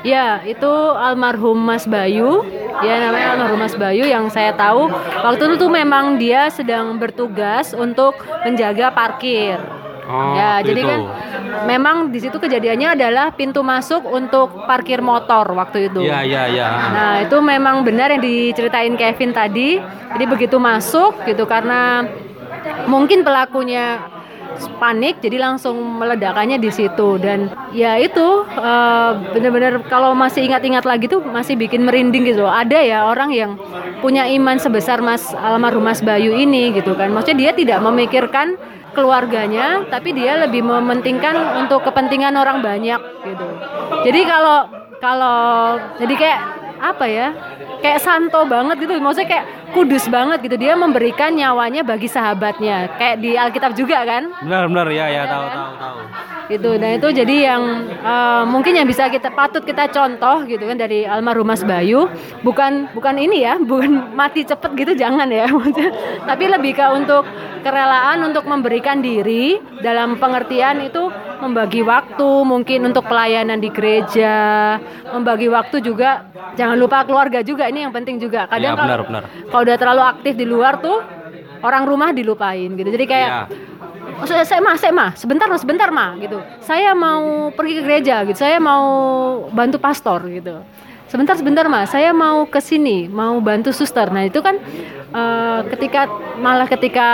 Ya, itu almarhum Mas Bayu. Ya, namanya almarhum Mas Bayu yang saya tahu waktu itu tuh memang dia sedang bertugas untuk menjaga parkir. Oh, ya, jadi kan memang di situ kejadiannya adalah pintu masuk untuk parkir motor waktu itu. iya iya iya Nah, itu memang benar yang diceritain Kevin tadi. Jadi begitu masuk gitu karena mungkin pelakunya panik jadi langsung meledakannya di situ dan ya itu eh, benar-benar kalau masih ingat-ingat lagi tuh masih bikin merinding gitu loh. Ada ya orang yang punya iman sebesar Mas almarhum Mas Bayu ini gitu kan. Maksudnya dia tidak memikirkan keluarganya tapi dia lebih mementingkan untuk kepentingan orang banyak gitu. Jadi kalau kalau jadi kayak apa ya kayak santo banget gitu. Maksudnya kayak kudus banget gitu. Dia memberikan nyawanya bagi sahabatnya. Kayak di Alkitab juga kan? Benar benar. Ya ya tahu kan? tahu tahu gitu. Dan itu jadi yang eh, mungkin yang bisa kita patut kita contoh gitu kan dari almarhum Mas Bayu. Bukan bukan ini ya bukan mati cepet gitu jangan ya. Maksudnya tapi lebih ke untuk kerelaan untuk memberikan diri dalam pengertian itu membagi waktu mungkin untuk pelayanan di gereja membagi waktu juga jangan lupa keluarga juga ini yang penting juga. Ya kadang benar kalau benar. kalau udah terlalu aktif di luar tuh orang rumah dilupain gitu. Jadi kayak ya Saya, saya mah, saya mah, sebentar mah, sebentar mah, gitu. Saya mau pergi ke gereja, gitu. Saya mau bantu pastor, gitu. Sebentar, sebentar mah, saya mau ke sini, mau bantu suster. Nah itu kan eh, ketika malah ketika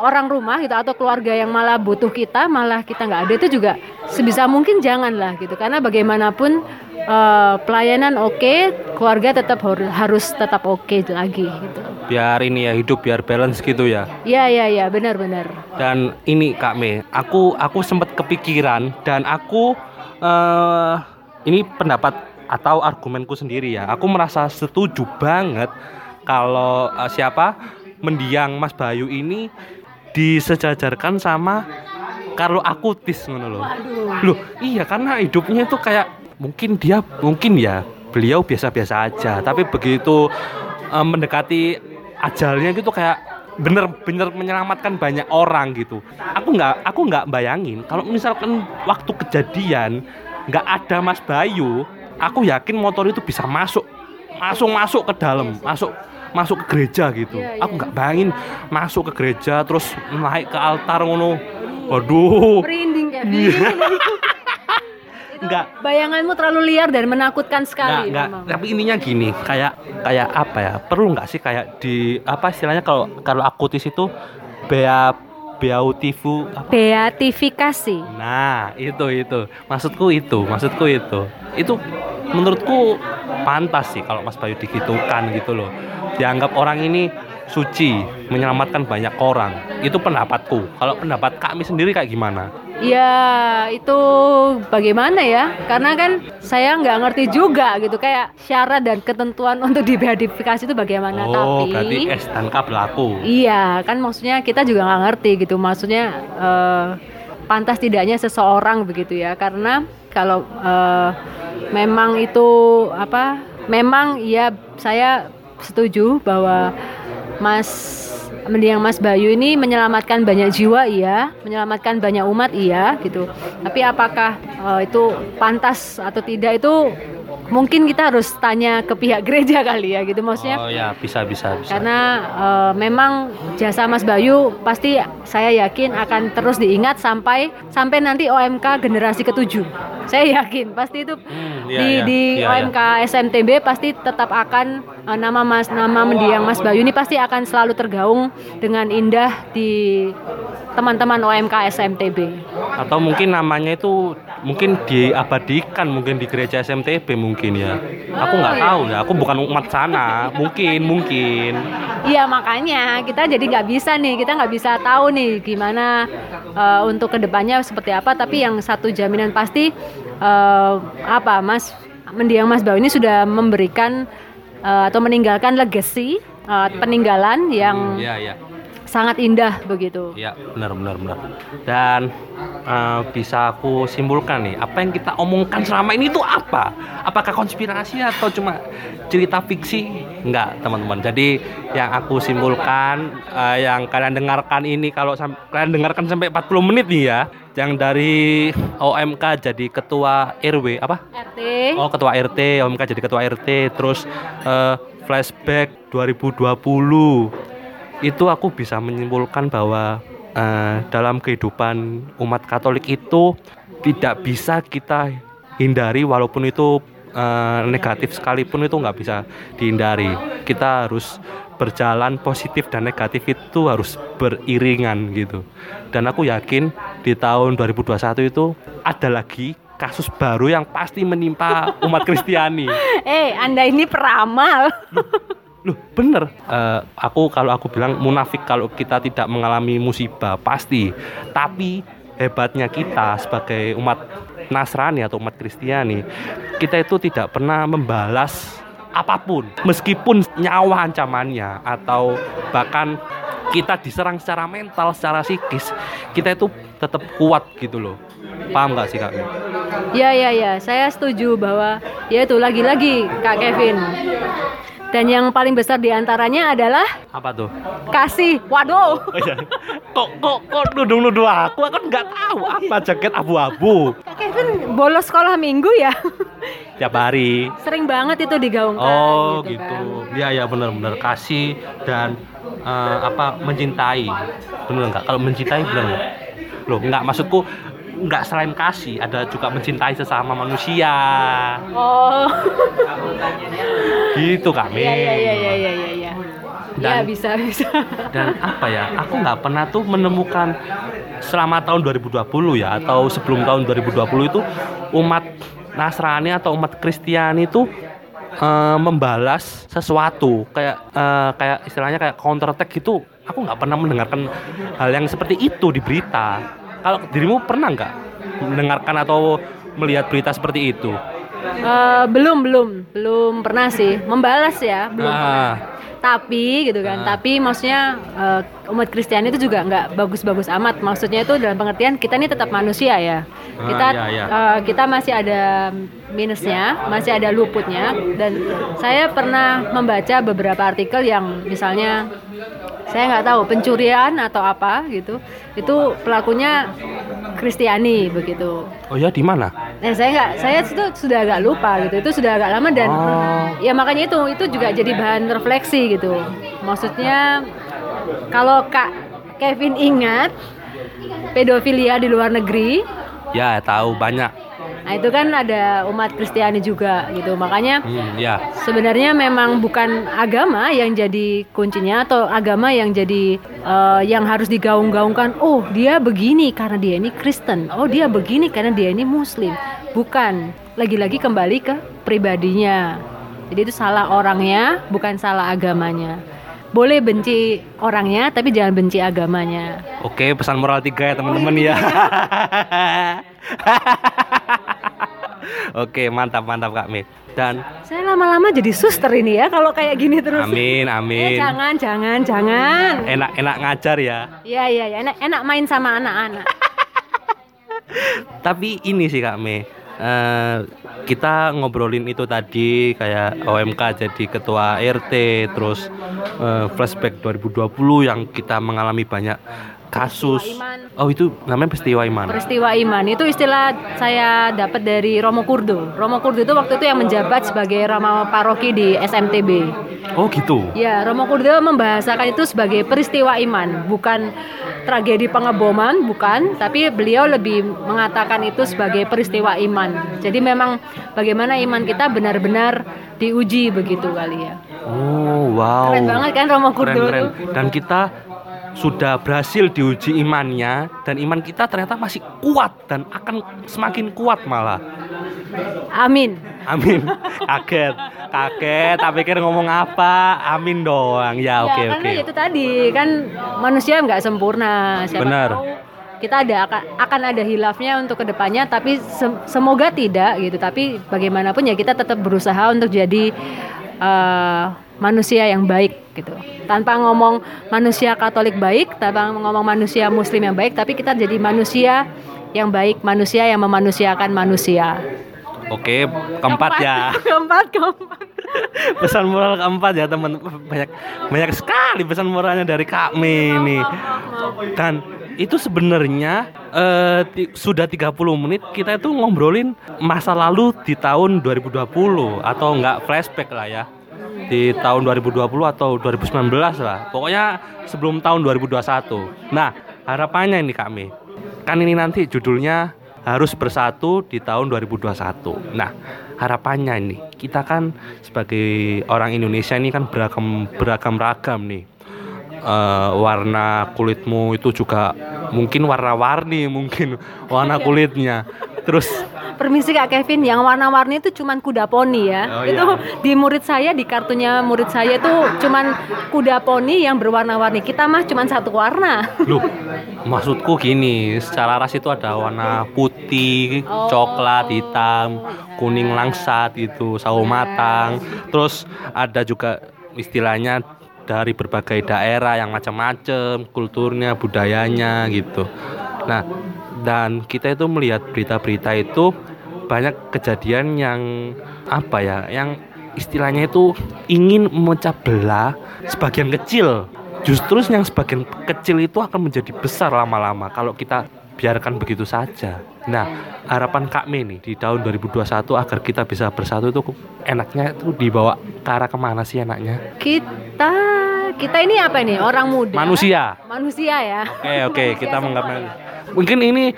orang rumah gitu atau keluarga yang malah butuh kita, malah kita nggak ada itu juga sebisa mungkin janganlah gitu. Karena bagaimanapun eh, pelayanan oke, keluarga tetap harus tetap oke lagi, gitu. biar ini ya hidup biar balance gitu ya Iya, iya, iya, benar-benar. dan ini Kak Me aku aku sempat kepikiran dan aku eh ini pendapat atau argumenku sendiri ya aku merasa setuju banget kalau eh, siapa mendiang Mas Bayu ini disejajarkan sama Carlo Akutis ngono loh. Loh, iya karena hidupnya itu kayak mungkin dia mungkin ya beliau biasa-biasa aja, tapi begitu eh, mendekati ajalnya gitu kayak bener-bener menyelamatkan banyak orang gitu. Aku nggak aku nggak bayangin kalau misalkan waktu kejadian nggak ada Mas Bayu, aku yakin motor itu bisa masuk masuk masuk ke dalam, masuk masuk ke gereja gitu. Iya, aku iya. nggak bayangin masuk ke gereja terus naik ke altar ngono. Waduh. Merinding. Enggak. Bayanganmu terlalu liar dan menakutkan sekali nggak. memang. Tapi ininya gini, kayak kayak apa ya? Perlu nggak sih kayak di apa istilahnya kalau kalau akutis itu bea beautiful apa? Beatifikasi. Nah, itu itu. Maksudku itu, maksudku itu. Itu menurutku pantas sih kalau Mas Bayu digitukan gitu loh. Dianggap orang ini suci, menyelamatkan banyak orang. Itu pendapatku. Kalau pendapat kami sendiri kayak gimana? Ya itu bagaimana ya? Karena kan saya nggak ngerti juga gitu kayak syarat dan ketentuan untuk dibeatifikasi itu bagaimana. oh, Tapi berarti S dan K berlaku. Iya, kan maksudnya kita juga nggak ngerti gitu. Maksudnya eh, pantas tidaknya seseorang begitu ya. Karena kalau eh, memang itu apa? Memang ya saya setuju bahwa Mas mendiang Mas Bayu ini menyelamatkan banyak jiwa iya, menyelamatkan banyak umat iya gitu. Tapi apakah eh, itu pantas atau tidak itu mungkin kita harus tanya ke pihak gereja kali ya gitu maksudnya. Oh ya, bisa bisa bisa. Karena eh, memang jasa Mas Bayu pasti saya yakin akan terus diingat sampai sampai nanti OMK generasi ketujuh. Saya yakin pasti itu Hmm, iya, di iya, di iya, OMK SMTB pasti tetap akan eh, nama Mas nama mendiang Mas Bayu ini pasti akan selalu tergaung dengan indah di teman-teman OMK SMTB. Atau mungkin namanya itu mungkin diabadikan mungkin di gereja SMTB mungkin ya. Aku nggak Oh, iya. tahu ya. Aku bukan umat sana. Mungkin mungkin. Iya makanya kita jadi nggak bisa nih kita nggak bisa tahu nih gimana eh, untuk ke depannya seperti apa tapi yang satu jaminan pasti eh, apa Mas mendiang Mas Bau ini sudah memberikan eh, atau meninggalkan legacy eh, peninggalan yang Iya iya. Sangat indah begitu. Iya, benar benar benar. Dan eh, bisa aku simpulkan nih, apa yang kita omongkan selama ini itu apa? Apakah konspirasi atau cuma cerita fiksi? Enggak, teman-teman. Jadi yang aku simpulkan eh, yang kalian dengarkan ini kalau kalian dengarkan sampai 40 menit nih ya, yang dari OMK jadi ketua RW apa? RT Oh, ketua RT, OMK jadi ketua RT, terus eh, flashback 2020. Itu aku bisa menyimpulkan bahwa eh, dalam kehidupan umat Katolik itu tidak bisa kita hindari walaupun itu eh, negatif sekalipun itu nggak bisa dihindari. Kita harus berjalan positif dan negatif itu harus beriringan gitu. Dan aku yakin di tahun 2021 itu ada lagi kasus baru yang pasti menimpa umat Kristiani. eh Anda ini peramal. Loh, bener. Eh, aku kalau aku bilang munafik kalau kita tidak mengalami musibah pasti. Tapi hebatnya kita sebagai umat Nasrani atau umat Kristiani, kita itu tidak pernah membalas apa pun, meskipun nyawa ancamannya atau bahkan kita diserang secara mental, secara psikis, kita itu tetap kuat gitu loh. Paham nggak sih kak? Ya ya ya, saya setuju bahwa ya itu lagi-lagi Kak Kevin. Dan yang paling besar di antaranya adalah Apa tuh? kasih. Waduh. Oh iya. kok kok kok nuduh-nuduh aku? Aku kan nggak tahu apa jaket abu-abu. Kevin bolos sekolah minggu ya. Tiap hari. Sering banget itu digaungkan. Oh gitu. kan. Iya ya benar-benar kasih dan eh, apa mencintai. Benar nggak? Kalau mencintai benar nggak? Loh nggak maksudku nggak selain kasih ada juga mencintai sesama manusia Oh. gitu kami Iya iya iya iya iya iya. Ya Dan- bisa bisa. dan apa ya aku nggak pernah tuh menemukan selama tahun 2020 ya atau sebelum tahun 2020 itu umat Nasrani atau umat Kristiani itu eh, membalas sesuatu kayak eh, kayak istilahnya kayak counter attack gitu aku nggak pernah mendengarkan hal yang seperti itu di berita kalau dirimu pernah nggak mendengarkan atau melihat berita seperti itu Eh, belum belum belum pernah sih membalas ya belum Ah. pernah. Tapi gitu kan. Ah. Tapi maksudnya eh, umat Kristiani itu juga nggak bagus-bagus amat. Maksudnya itu dalam pengertian kita ini tetap manusia ya. Ah, Kita iya, iya. eh, kita masih ada minusnya, masih ada luputnya. Dan saya pernah membaca beberapa artikel yang misalnya saya nggak tahu pencurian atau apa gitu. Itu pelakunya Kristiani begitu. Oh ya di mana? Nah, saya nggak, saya itu sudah agak lupa gitu. Itu sudah agak lama dan Oh. ya makanya itu itu juga jadi bahan refleksi gitu. Maksudnya kalau Kak Kevin ingat pedofilia di luar negeri, Ya tahu banyak. nah itu kan ada umat Kristiani juga gitu. Makanya Hmm, ya. sebenarnya memang bukan agama yang jadi kuncinya atau agama yang jadi eh, yang harus digaung-gaungkan. Oh, dia begini karena dia ini Kristen. Oh, dia begini karena dia ini Muslim. Bukan. Lagi-lagi kembali ke pribadinya. Jadi itu salah orangnya, bukan salah agamanya. Boleh benci orangnya, tapi jangan benci agamanya. Oke, pesan moral tiga ya teman-teman ya. Oke, mantap mantap Kak Mi. Dan Saya lama-lama jadi suster ini ya kalau kayak gini terus. amin Eh, amin. jangan, jangan, jangan. Enak-enak ngajar ya. Iya iya ya, enak, enak main sama anak-anak. Tapi ini sih Kak Mi. eh, kita ngobrolin itu tadi kayak OMK jadi ketua RT terus eh, flashback 2020 yang kita mengalami banyak kasus. Oh itu namanya peristiwa iman. Peristiwa iman itu istilah saya dapat dari Romo Kurdo. Romo Kurdo itu waktu itu yang menjabat sebagai Rama Paroki di SMTB. Oh gitu. Ya, Romo Kurdo membahasakan itu sebagai peristiwa iman, bukan tragedi pengeboman, bukan, tapi beliau lebih mengatakan itu sebagai peristiwa iman. Jadi memang bagaimana iman kita benar-benar diuji begitu kali ya. Oh wow. Keren banget kan Romo Kurdo Keren, keren. Dan kita sudah berhasil diuji imannya dan iman kita ternyata masih kuat dan akan semakin kuat malah. Amin. Amin. Kaget, kaget. Tak pikir ngomong apa? Amin doang. Ya oke ya, oke. karena itu tadi kan manusia nggak sempurna. Siapa Benar. tahu kita ada akan, ada hilafnya untuk ke depannya, tapi sem- semoga tidak gitu. Tapi bagaimanapun ya kita tetap berusaha untuk jadi eh, manusia yang baik gitu. Tanpa ngomong manusia Katolik baik, tanpa ngomong manusia Muslim yang baik, tapi kita jadi manusia yang baik, manusia yang memanusiakan manusia. Oke, keempat ya. keempat, keempat. pesan moral keempat ya teman banyak banyak sekali pesan moralnya dari Kak Mei ini dan itu sebenarnya eh, sudah 30 menit kita itu ngobrolin masa lalu di tahun 2020 atau enggak flashback lah ya di tahun 2020 atau 2019 lah pokoknya sebelum tahun 2021 nah harapannya ini Kak Mei kan ini nanti judulnya harus bersatu di tahun 2021. Nah, harapannya ini kita kan sebagai orang Indonesia ini kan beragam beragam ragam nih. Eh, warna kulitmu itu juga mungkin warna-warni mungkin warna kulitnya. Terus Permisi Kak Kevin, yang warna-warni itu cuman kuda poni ya. Oh, itu iya. di murid saya di kartunya murid saya itu cuman kuda poni yang berwarna-warni. Kita mah cuman satu warna. Loh, maksudku gini, secara ras itu ada warna putih, Oh. coklat, hitam, kuning langsat itu, sawo matang. Terus ada juga istilahnya dari berbagai daerah yang macam-macam, kulturnya, budayanya gitu. Nah, dan kita itu melihat berita-berita itu banyak kejadian yang apa ya, yang istilahnya itu ingin memecah belah sebagian kecil Justru yang sebagian kecil itu akan menjadi besar lama-lama kalau kita biarkan begitu saja. Nah, harapan Kak Mei nih di tahun 2021 agar kita bisa bersatu itu enaknya itu dibawa ke arah ke mana sih enaknya? Kita kita ini apa ini? Orang muda. Manusia. Manusia ya. Oke oke kita menganggap mungkin ini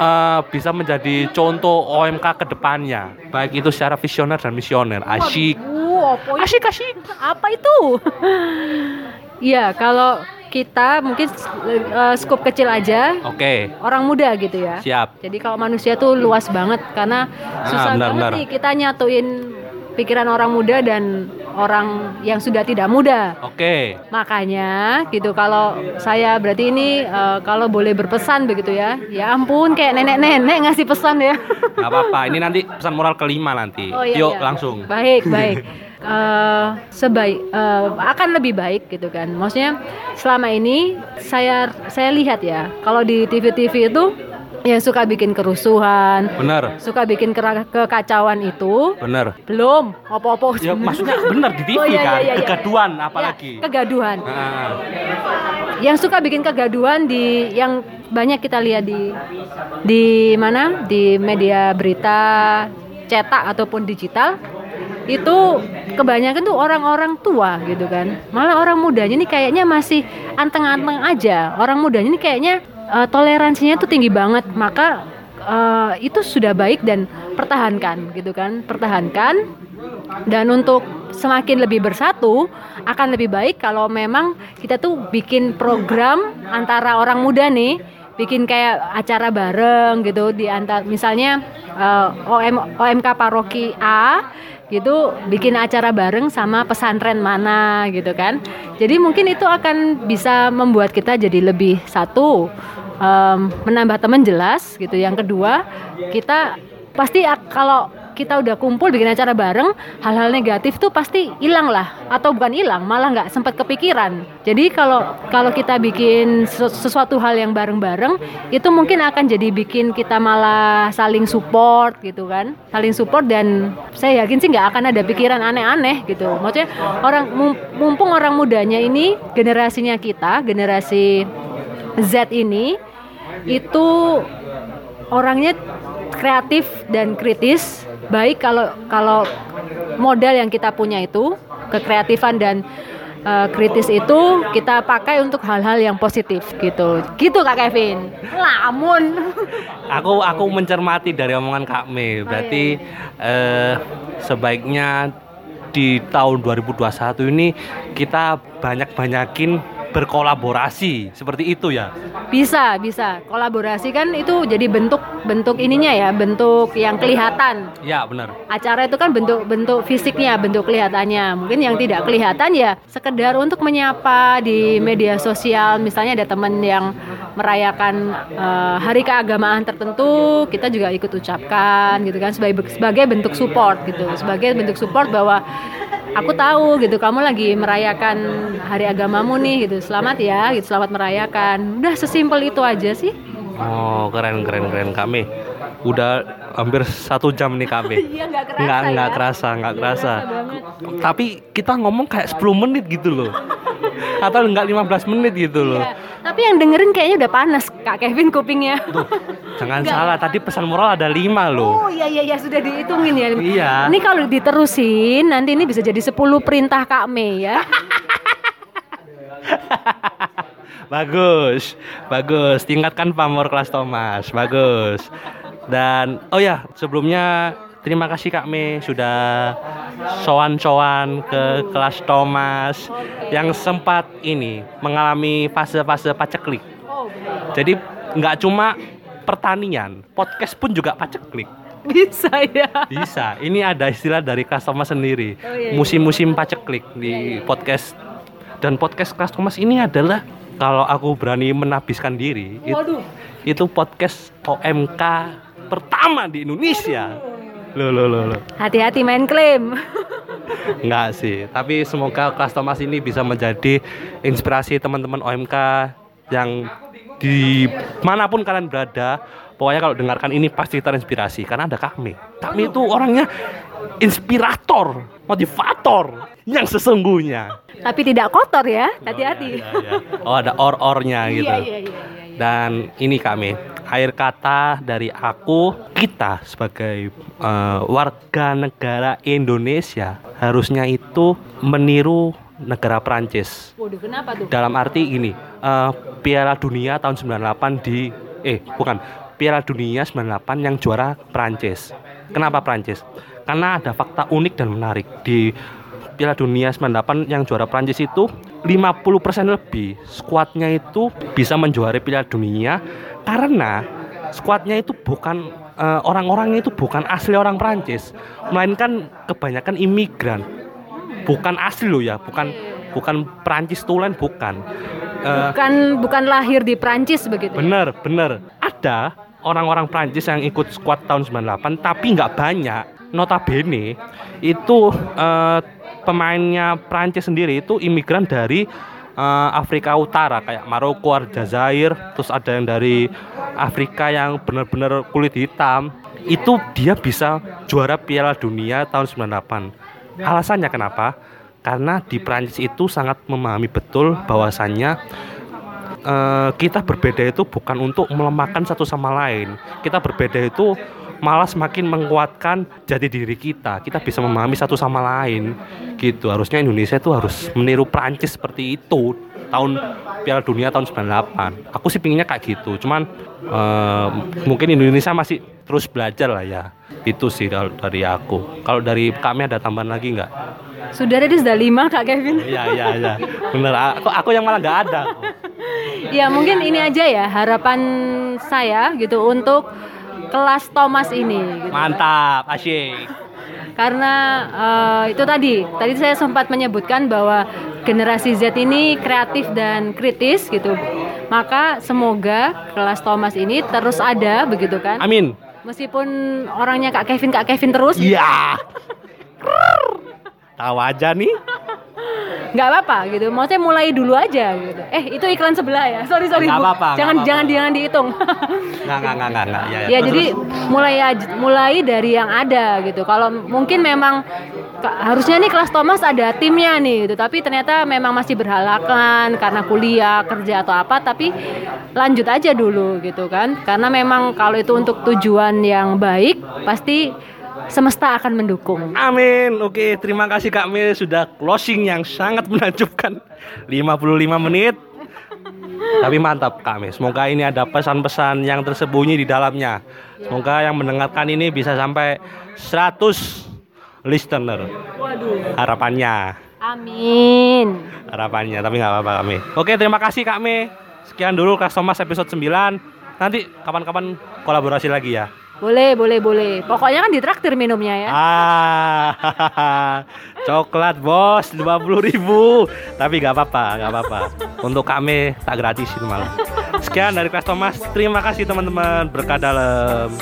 eh, bisa menjadi contoh OMK ke depannya baik itu secara visioner dan misioner asyik Uh, asyik asyik Apa itu? Iya, kalau kita mungkin eh, skup kecil aja oke orang muda gitu ya. siap Jadi kalau manusia tuh luas banget karena susah benar, banget benar. nih kita nyatuin pikiran orang muda dan orang yang sudah tidak muda. oke Makanya gitu kalau saya berarti ini eh, kalau boleh berpesan begitu ya. Ya ampun kayak nenek-nenek ngasih pesan ya. nggak apa-apa ini nanti pesan moral kelima nanti Oh, iya, yuk iya. langsung Baik, baik. Eh, sebaik eh, akan lebih baik gitu kan. Maksudnya selama ini saya saya lihat ya, kalau di TV-TV itu yang suka bikin kerusuhan, bener suka bikin kekacauan itu. Bener belum. Apa-apa. Ya maksudnya bener di TV Oh, iya, kan, iya, iya, iya. kegaduhan Ya, apalagi. kegaduhan. Nah, yang suka bikin kegaduhan di yang banyak kita lihat di di mana? Di media berita cetak ataupun digital itu kebanyakan tuh orang-orang tua gitu kan. Malah orang mudanya ini kayaknya masih anteng-anteng aja. Orang mudanya ini kayaknya eh, toleransinya tuh tinggi banget maka eh, itu sudah baik dan pertahankan gitu kan pertahankan. Dan untuk semakin lebih bersatu akan lebih baik kalau memang kita tuh bikin program antara orang muda nih bikin kayak acara bareng gitu di antar misalnya eh, OM OMK paroki A gitu bikin acara bareng sama pesantren mana gitu kan. Jadi mungkin itu akan bisa membuat kita jadi lebih satu em, menambah teman jelas gitu. Yang kedua kita pasti kalau kita udah kumpul bikin acara bareng hal-hal negatif tuh pasti hilang lah. Atau bukan hilang malah nggak sempat kepikiran. Jadi kalau kalau kita bikin sesu- sesuatu hal yang bareng-bareng itu mungkin akan jadi bikin kita malah saling support gitu kan. Saling support dan saya yakin sih nggak akan ada pikiran aneh-aneh gitu. Maksudnya orang mum- mumpung orang mudanya ini generasinya kita generasi Z ini itu orangnya kreatif dan kritis baik kalau kalau modal yang kita punya itu kekreatifan dan eh, kritis itu kita pakai untuk hal-hal yang positif gitu. Gitu kak Kevin. Lamun. Aku aku mencermati dari omongan Kak Mei. Berarti eh, sebaiknya di tahun 2021 ini kita banyak-banyakin berkolaborasi seperti itu ya. bisa bisa kolaborasi kan itu jadi bentuk bentuk ininya ya bentuk yang kelihatan Ya benar. acara itu kan bentuk-bentuk fisiknya, bentuk kelihatannya. Mungkin yang tidak kelihatan ya sekedar untuk menyapa di media sosial. Misalnya ada teman yang merayakan eh, hari keagamaan tertentu, kita juga ikut ucapkan gitu kan sebagai sebagai bentuk support gitu. Sebagai bentuk support bahwa aku tahu gitu kamu lagi merayakan hari agamamu nih gitu. Selamat ya, gitu. Selamat merayakan. Udah sesimpel itu aja sih. Oh keren keren keren kami. Udah hampir satu jam nih kami. Iya nggak kerasa Nggak nggak ya. kerasa nggak kerasa. Tapi kita ngomong kayak 10 menit gitu loh. Atau enggak 15 menit gitu loh. Iya. Tapi yang dengerin kayaknya udah panas Kak Kevin kupingnya. Jangan Nggak. salah, tadi pesan moral ada 5 loh. Oh iya iya iya sudah dihitungin ya. Iya. Ini kalau diterusin nanti ini bisa jadi 10 perintah Kak Mei ya. bagus, bagus. Tingkatkan pamor kelas Thomas, bagus. Dan oh ya, sebelumnya terima kasih Kak Me sudah sowan-sowan ke kelas Thomas yang sempat ini mengalami fase-fase paceklik. Jadi nggak cuma pertanian, podcast pun juga paceklik. Bisa ya. Bisa. Ini ada istilah dari kelas Thomas sendiri. Oh, iya, iya. Musim-musim paceklik di podcast dan podcast kelas Thomas ini adalah kalau aku berani menabiskan diri it- Waduh. itu podcast OMK pertama di Indonesia. Loh, loh, loh, loh. Hati-hati main klaim. Enggak sih, tapi semoga kelas Thomas ini bisa menjadi inspirasi teman-teman OMK yang di mana pun kalian berada. Pokoknya kalau dengarkan ini pasti terinspirasi karena ada kami. Kami itu orangnya inspirator, motivator yang sesungguhnya. Tapi tidak kotor ya. Hati-hati. Oh, iya, iya, iya. Oh, ada or-ornya gitu. Iya iya iya iya. iya. Dan ini kami akhir kata dari aku kita sebagai eh, warga negara Indonesia harusnya itu meniru negara Prancis. Waduh kenapa tuh? Dalam arti gini, eh, Piala Dunia tahun 98 di eh bukan Piala Dunia 98 yang juara Prancis. Kenapa Prancis? Karena ada fakta unik dan menarik di Piala Dunia 98 yang juara Prancis itu 50% lebih skuadnya itu bisa menjuarai Piala Dunia karena skuadnya itu bukan eh, orang-orangnya itu bukan asli orang Prancis, melainkan kebanyakan imigran. Bukan asli loh ya, bukan bukan Prancis tulen bukan. Eh, Bukan bukan lahir di Prancis begitu. ya? Bener, bener. Ada orang-orang Prancis yang ikut squad tahun 98 tapi nggak banyak. Notabene itu eh, pemainnya Prancis sendiri itu imigran dari eh, Afrika Utara kayak Maroko, Aljazair, terus ada yang dari Afrika yang benar-benar kulit hitam. Itu dia bisa juara Piala Dunia tahun 98. Alasannya kenapa? Karena di Prancis itu sangat memahami betul bahwasannya eh, kita berbeda itu bukan untuk melemahkan satu sama lain. Kita berbeda itu malah semakin menguatkan jati diri kita. Kita bisa memahami satu sama lain. Gitu. Harusnya Indonesia itu harus meniru Prancis seperti itu tahun Piala Dunia tahun 98. Aku sih pinginnya kayak gitu. Cuman eh, mungkin Indonesia masih terus belajar lah ya. Itu sih dari aku. Kalau dari kami ada tambahan lagi nggak? Sudah tadi sudah lima Kak Kevin. Iya iya iya. Bener. Aku aku yang malah nggak ada. Ya mungkin ini aja ya harapan saya gitu untuk kelas Thomas ini. gitu. Mantap, asyik. Karena eh, itu tadi, tadi saya sempat menyebutkan bahwa generasi Z ini kreatif dan kritis gitu. Maka semoga kelas Thomas ini terus ada begitu kan. Amin. Meskipun orangnya Kak Kevin Kak Kevin terus, Iya. Tahu aja nih. Nggak apa-apa gitu. Maksudnya mulai dulu aja gitu. Eh itu iklan sebelah ya. Sorry sorry Nggak apa-apa, Jangan apa-apa. jangan jangan dihitung. Nggak nggak nggak nggak. Ya, ya Terus, jadi terus. mulai mulai dari yang ada gitu kalau mungkin memang harusnya nih kelas Thomas ada timnya nih gitu tapi ternyata memang masih berhalangan karena kuliah kerja atau apa tapi lanjut aja dulu gitu kan karena memang kalau itu untuk tujuan yang baik pasti semesta akan mendukung Amin. Oke, terima kasih Kak Mil sudah closing yang sangat menakjubkan 55 menit. Tapi mantap Kak Mil. Semoga ini ada pesan-pesan yang tersembunyi di dalamnya. Semoga yang mendengarkan ini bisa sampai 100 listener. waduh Harapannya. amin harapannya tapi nggak apa-apa kami oke terima kasih Kak Me sekian dulu Kelas Thomas episode 9 nanti kapan-kapan kolaborasi lagi ya boleh boleh boleh. Pokoknya kan ditraktir minumnya ya. Ah coklat bos 50.000 ribu. Tapi nggak apa-apa nggak apa-apa. Untuk Kak Me tak gratisin malah sekian dari Kelas Thomas. Terima kasih teman-teman. Berkah dalam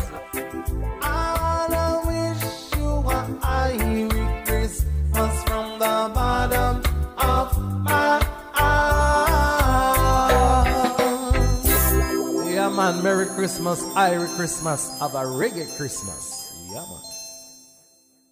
man, Merry Christmas, Irish Christmas, have a reggae Christmas. Yeah, man.